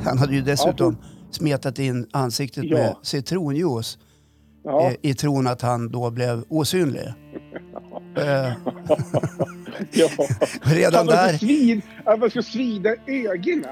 Han hade ju dessutom smetat in ansiktet Ja. med citronjuice Ja. eh, i tron att han då blev osynlig. Eh, ja. redan Att man där... Svid, att man ska svida ögonen.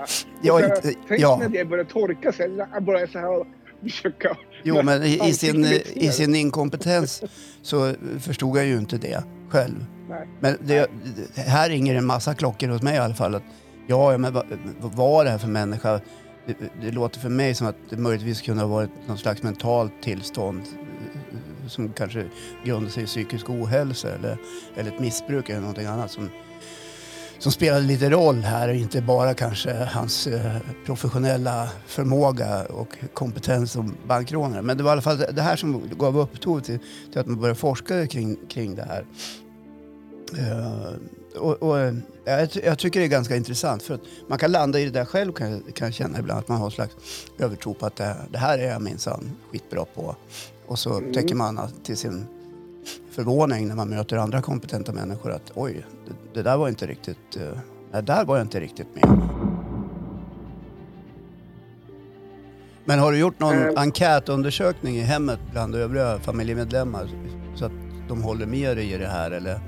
Ja, inte- Tänk ja. när det börjar torka sig. Jag börjar så här försöka... Jo, men i, i, sin, i sin inkompetens så förstod jag ju inte det själv. Nej. Men det, här ringer en massa klockor hos mig i alla fall. Att, ja, men vad, vad var det här för människa? Det, det låter för mig som att det möjligtvis kunde ha varit någon slags mentalt tillstånd eh, som kanske grundar sig i psykisk ohälsa eller, eller ett missbruk eller någonting annat som, som spelade lite roll här och inte bara kanske hans eh, professionella förmåga och kompetens som bankrånare. Men det var i alla fall det det här som gav upphov till, till att man började forska kring, kring det här. Eh, och, och, eh, jag, jag tycker det är ganska intressant för att man kan landa i det där själv kan jag, kan jag känna ibland att man har en slags övertro på att det, det här är jag minsann skitbra på. Och så Mm. tänker man att till sin förvåning när man möter andra kompetenta människor att oj, det, det där var inte riktigt, uh, det där var jag inte riktigt med. Men har du gjort någon Eh. enkätundersökning i hemmet bland övriga familjemedlemmar så att de håller med dig i det här eller?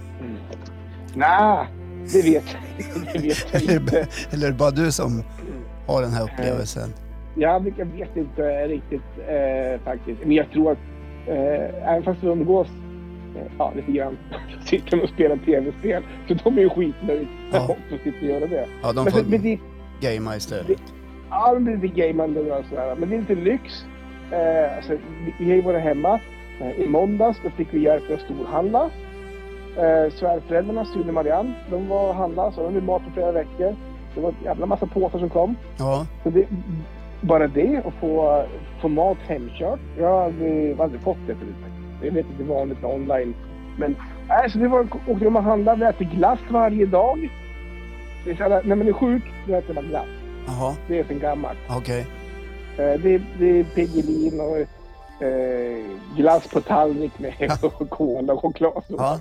Nej, det vet jag Det vet jag Eller, inte. eller är det bara du som har den här upplevelsen? Jag vet- jag vet inte riktigt eh, faktiskt. Men jag tror att eh, även fast vi umgås eh, ja, lite grann så sitter de och spelar tv-spel. Så de är ju skitnöjda Ja. de sitter och gör det. Ja, de Men, får men det, gamea istället. ja, det blir lite gamande och sådär. Men det är lite lyx. Eh, alltså, vi, vi har ju varit hemma. Eh, I måndags då fick vi hjälp med att storhandla. Eh, svärföräldrarna, Sune och Marianne, de var och handlade. Så de hade mat på flera veckor. Det var en jävla massa påsar som kom. Ja, Så det, bara det, att få, få mat hemkört. Jag har aldrig, fått det förut. Jag vet det är vanligt med online. Men nej, så det var, åkte de och handlade. Vi äter glass varje dag. Det är så här, när man är sjuk, då äter man glass. jaha, Det är sen gammalt. okej. Eh, Det, det är Piggelin och eh, glass på tallrik med och cola och choklad. Ja.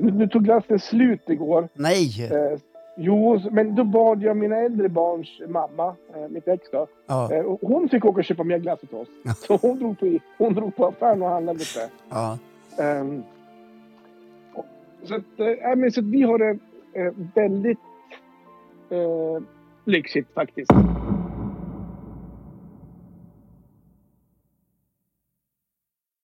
Nu tog glassen slut igår. Nej! Eh, jo, men då bad jag mina äldre barns mamma, eh, mitt ex då, Ja, eh, och hon fick åka och köpa mer glass åt oss. Så hon drog på, hon drog på affären och handlade lite. ja. Ehm, så, att, eh, nej, men så vi har det eh, väldigt eh, lyxigt faktiskt.